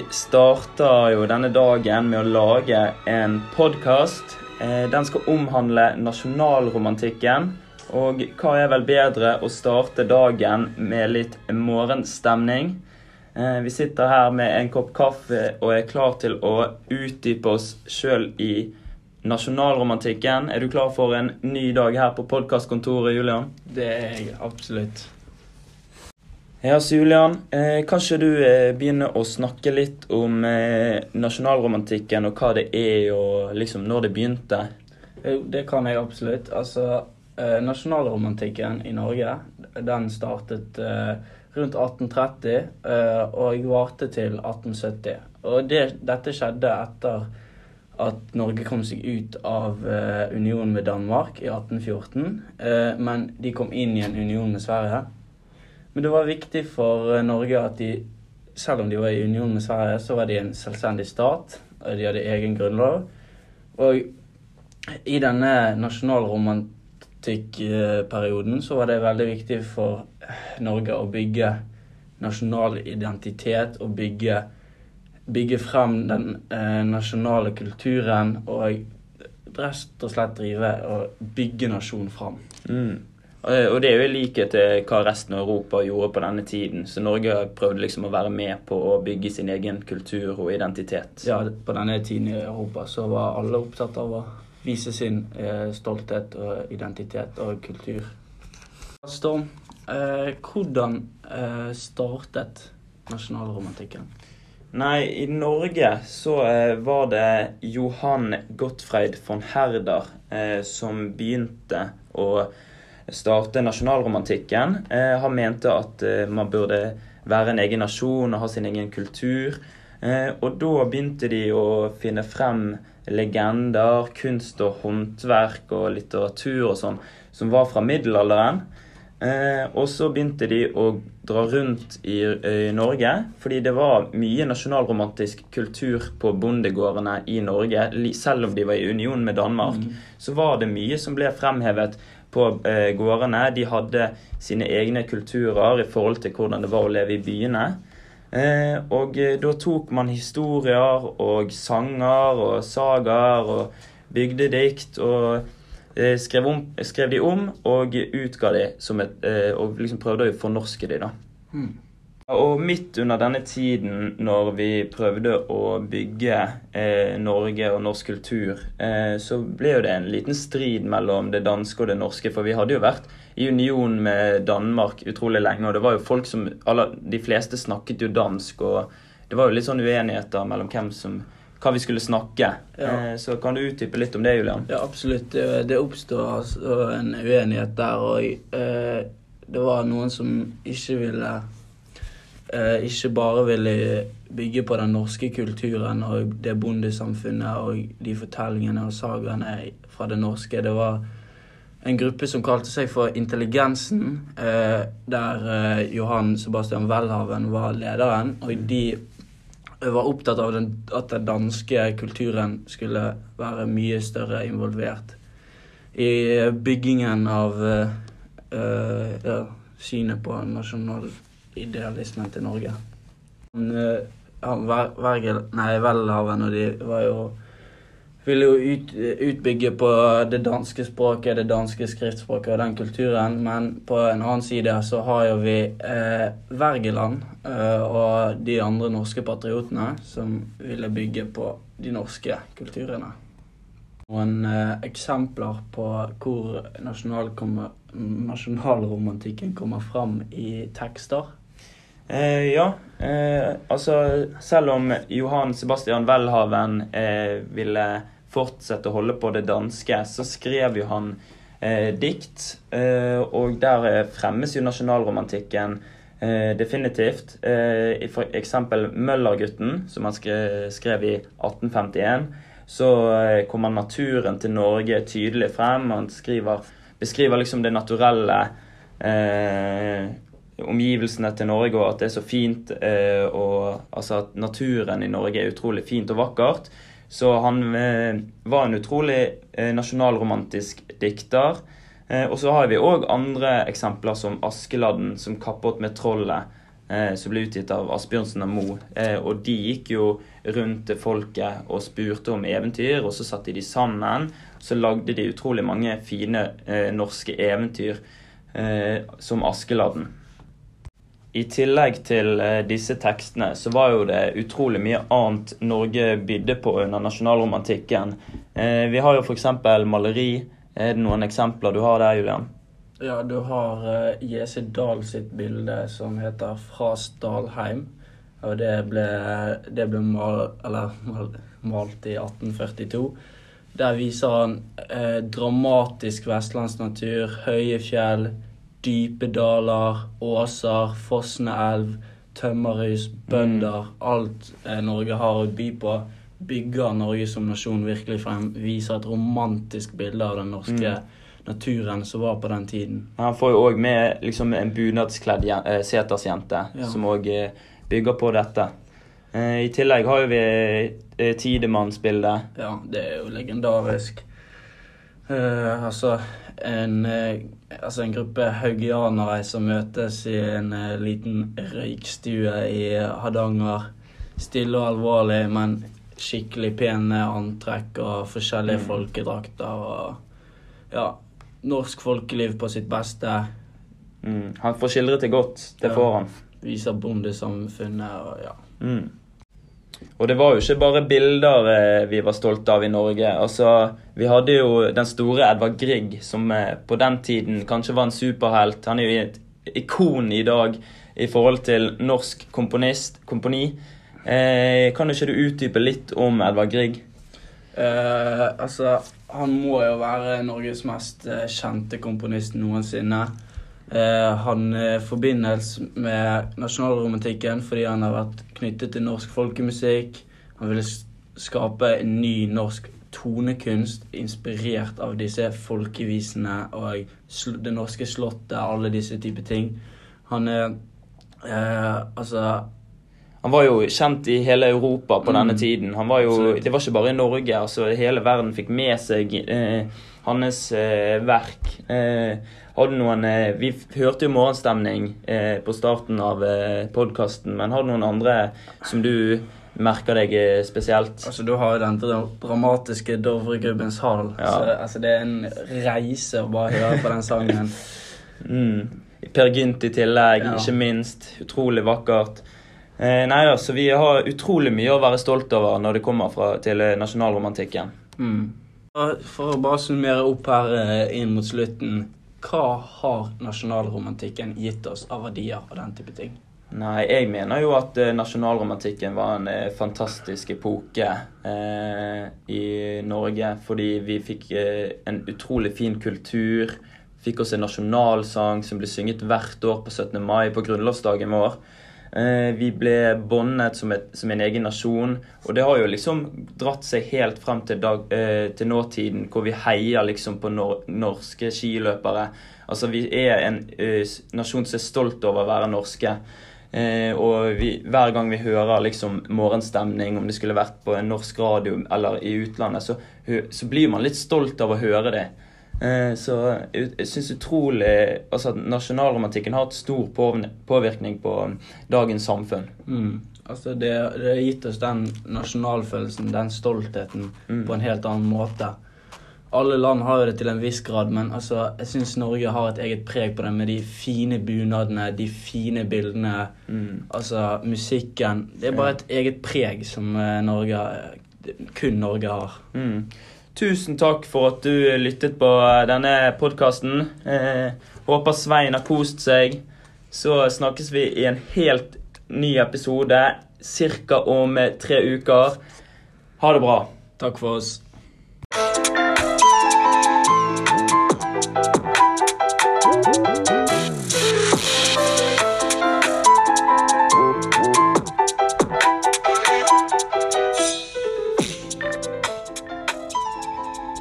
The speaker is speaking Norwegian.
Vi starter jo denne dagen med å lage en podkast. Den skal omhandle nasjonalromantikken. Og hva er vel bedre å starte dagen med litt morgenstemning? Eh, vi sitter her med en kopp kaffe og er klar til å utdype oss sjøl i nasjonalromantikken. Er du klar for en ny dag her på podkastkontoret, Julian? Det er jeg absolutt. Ja, så Julian, eh, kanskje du eh, begynner å snakke litt om eh, nasjonalromantikken og hva det er, og liksom når det begynte? Jo, det kan jeg absolutt. Altså, eh, nasjonalromantikken i Norge, den startet eh, rundt 1830 eh, og varte til 1870. Og det, dette skjedde etter at Norge kom seg ut av unionen med Danmark i 1814. men de kom inn i en union med Sverige. Men det var viktig for eh, Norge at de, selv om de var i union med Sverige, så var de en selvstendig stat. og De hadde egen grunnlov. Og i denne nasjonalromantikkperioden så var det veldig viktig for Norge å bygge nasjonal identitet og bygge, bygge frem den eh, nasjonale kulturen og rett og slett drive og bygge nasjonen fram. Mm. Og det er jo i likhet til hva resten av Europa gjorde på denne tiden. Så Norge prøvde liksom å være med på å bygge sin egen kultur og identitet. Ja, på denne tiden i Europa så var alle opptatt av å vise sin eh, stolthet og identitet og kultur. Storm, eh, hvordan eh, startet nasjonalromantikken? Nei, i Norge så eh, var det Johan Gottfreid von Herder eh, som begynte å starte nasjonalromantikken. Eh, han mente at eh, man burde være en egen nasjon og ha sin egen kultur. Eh, og da begynte de å finne frem legender, kunst og håndverk og litteratur og sånn som var fra middelalderen. Eh, og så begynte de å dra rundt i, i, Norge, fordi det var mye nasjonalromantisk kultur på bondegårdene i Norge. Selv om de var i union med Danmark, mm. så var det mye som ble fremhevet på eh, gårdene. De hadde sine egne kulturer i forhold til hvordan det var å leve i byene. Eh, og eh, da tok man historier og sanger og sagaer og bygdedikt og eh, skrev, om, skrev, de om og utga de et eh, Og liksom prøvde å fornorske de, da. Hmm. Og midt under denne tiden, når vi prøvde å bygge eh, Norge og norsk kultur, eh, så ble jo det en liten strid mellom det danske og det norske. For vi hadde jo vært i union med Danmark utrolig lenge, og det var jo folk som alle, De fleste snakket jo dansk, og det var jo litt sånn uenigheter mellom hvem som hva vi skulle snakke. Ja. Eh, så kan du utdype litt om det, Julian? Ja, absolutt. Det, oppstod altså en uenighet der, og eh, det var noen som ikke ville eh, ikke bare ville bygge på den norske kulturen og det bondesamfunnet og de fortellingene og sagaene fra det norske. Det var en gruppe som kalte seg for Intelligensen, eh, der eh, Johan Sebastian Welhaven var lederen. Og de var opptatt av den, at den danske kulturen skulle være mye større involvert i byggingen av uh, ja, synet på nasjonal idealismen til Norge. Han, han Vergel, nei, Welhaven og de var jo ville jo ut, utbygge på det danske språket, det danske skriftspråket og den kulturen. Men på en annen side så har jo vi eh, Wergeland eh, og de andre norske patriotene som ville bygge på de norske kulturene. Noen eh, eksempler på hvor nasjonalromantikken kommer fram i tekster. Eh, ja. Eh, altså, selv om Johan Sebastian Welhaven eh, ville fortsette å holde på det danske, så skrev jo han eh, dikt. Eh, og der eh, fremmes jo nasjonalromantikken definitivt. For eksempel 'Møllergutten', som han skrev, skrev i 1851. Så kommer naturen til Norge tydelig frem. Han skriver, beskriver liksom det naturelle. Eh, omgivelsene til Norge, og at det er så fint. Eh, og altså at naturen i Norge er utrolig fint og vakkert. Så han eh, var en utrolig eh, nasjonalromantisk dikter. og så har vi òg andre eksempler som Askeladden som kappet med trollet. som ble utgitt av Asbjørnsen og Moe. Og de gikk jo rundt til folket og spurte om eventyr, og så satte de sammen. Så lagde de utrolig mange fine norske eventyr, som Askeladden. I tillegg til eh, disse tekstene så var jo det utrolig mye annet Norge bydde på under nasjonalromantikken. Eh, vi har jo f.eks. maleri. Er det noen eksempler du har der, Julian? Ja, du har Jesi Dahl sitt bilde som heter 'Fra Stalheim'. Og det ble, det ble mal, eller, mal, malt i 1842. Der viser han eh, dramatisk vestlandsnatur, høye fjell, dype daler, åser, fossende elv, tømmerhus, bønder. Alt eh, Norge har å by på, bygger Norge som nasjon virkelig frem. Viser et romantisk bilde av den norske naturen som var på den tiden. Han får jo òg med liksom, en bunadskledd eh, setersjente, Ja. som òg eh, bygger på dette. Eh, I tillegg har jo vi eh, Tidemannsbildet. Ja, det er jo legendarisk. Eh, altså, en, altså en gruppe haugianere som møtes i en eh, liten røykstue i Hardanger. Stille og alvorlig, men skikkelig pene antrekk og forskjellige Mm. folkedrakter. Og ja, norsk folkeliv på sitt beste. Mm. Han får skildret det godt. Det Ja. får han. Viser bondesamfunnet og ja. Mm. Og det var jo ikke bare bilder eh, vi var stolte av i Norge. Altså, Vi hadde jo den store Edvard Grieg, som eh, på den tiden kanskje var en superhelt. Han er jo et ikon i dag i forhold til norsk komponist, komponi. Eh, kan ikke du utdype litt om Edvard Grieg? Eh, altså, han må jo være Norges mest eh, kjente komponist noensinne. Eh, han eh, forbindes med nasjonalromantikken fordi han har vært knyttet til norsk folkemusikk. Han ville skape en ny norsk tonekunst inspirert av disse folkevisene og det norske slottet, alle disse typer ting. Han er eh, Altså Han var jo kjent i hele Europa på denne Mm. tiden. Han var jo, det var ikke bare i Norge. altså Hele verden fikk med seg eh, hans eh, verk. Eh, hadde noen, eh, vi hørte jo morgenstemning eh, på starten av eh, podkasten, men har du noen andre som du merker deg eh, spesielt? Altså, Du har jo den dra dramatiske Dovregubbens hall. Ja. Så, altså, det er en reise å bare høre på den sangen. Mm. Per Gynt i tillegg, Ja. ikke minst. Utrolig vakkert. Eh, nei da, så vi har utrolig mye å være stolt over når det kommer fra, til eh, nasjonalromantikken. Mm. For å bare summere opp her eh, inn mot slutten. Hva har nasjonalromantikken gitt oss av verdier og den type ting? Nei, jeg mener jo at eh, nasjonalromantikken var en fantastisk epoke eh, i Norge. Fordi vi fikk eh, en utrolig fin kultur. Fikk oss en nasjonalsang som ble synget hvert år på 17. mai, på grunnlovsdagen vår. Eh, vi ble båndet som, som en egen nasjon. Og det har jo liksom dratt seg helt frem til, dag, eh, til nåtiden, hvor vi heier liksom på nor norske skiløpere. Altså, vi er en eh, nasjon som er stolt over å være norske. Eh, og vi, hver gang vi hører liksom morgenstemning, om det skulle vært på en norsk radio eller i utlandet, så, så blir man litt stolt av å høre det. Eh, så jeg, syns utrolig altså at nasjonalromantikken har hatt stor påvirkning på dagens samfunn. Mm. Altså, det, det har gitt oss den nasjonalfølelsen, den stoltheten, Mm. på en helt annen måte. Alle land har jo det til en viss grad, men altså, jeg syns Norge har et eget preg på det med de fine bunadene, de fine bildene. Mm. Altså musikken. Det er bare et eget preg som eh, Norge eh, kun Norge har. Mm. Tusen takk for at du lyttet på denne podkasten. Eh, håper Svein har kost seg. Så snakkes vi i en helt ny episode ca. om tre uker. Ha det bra. Takk for oss.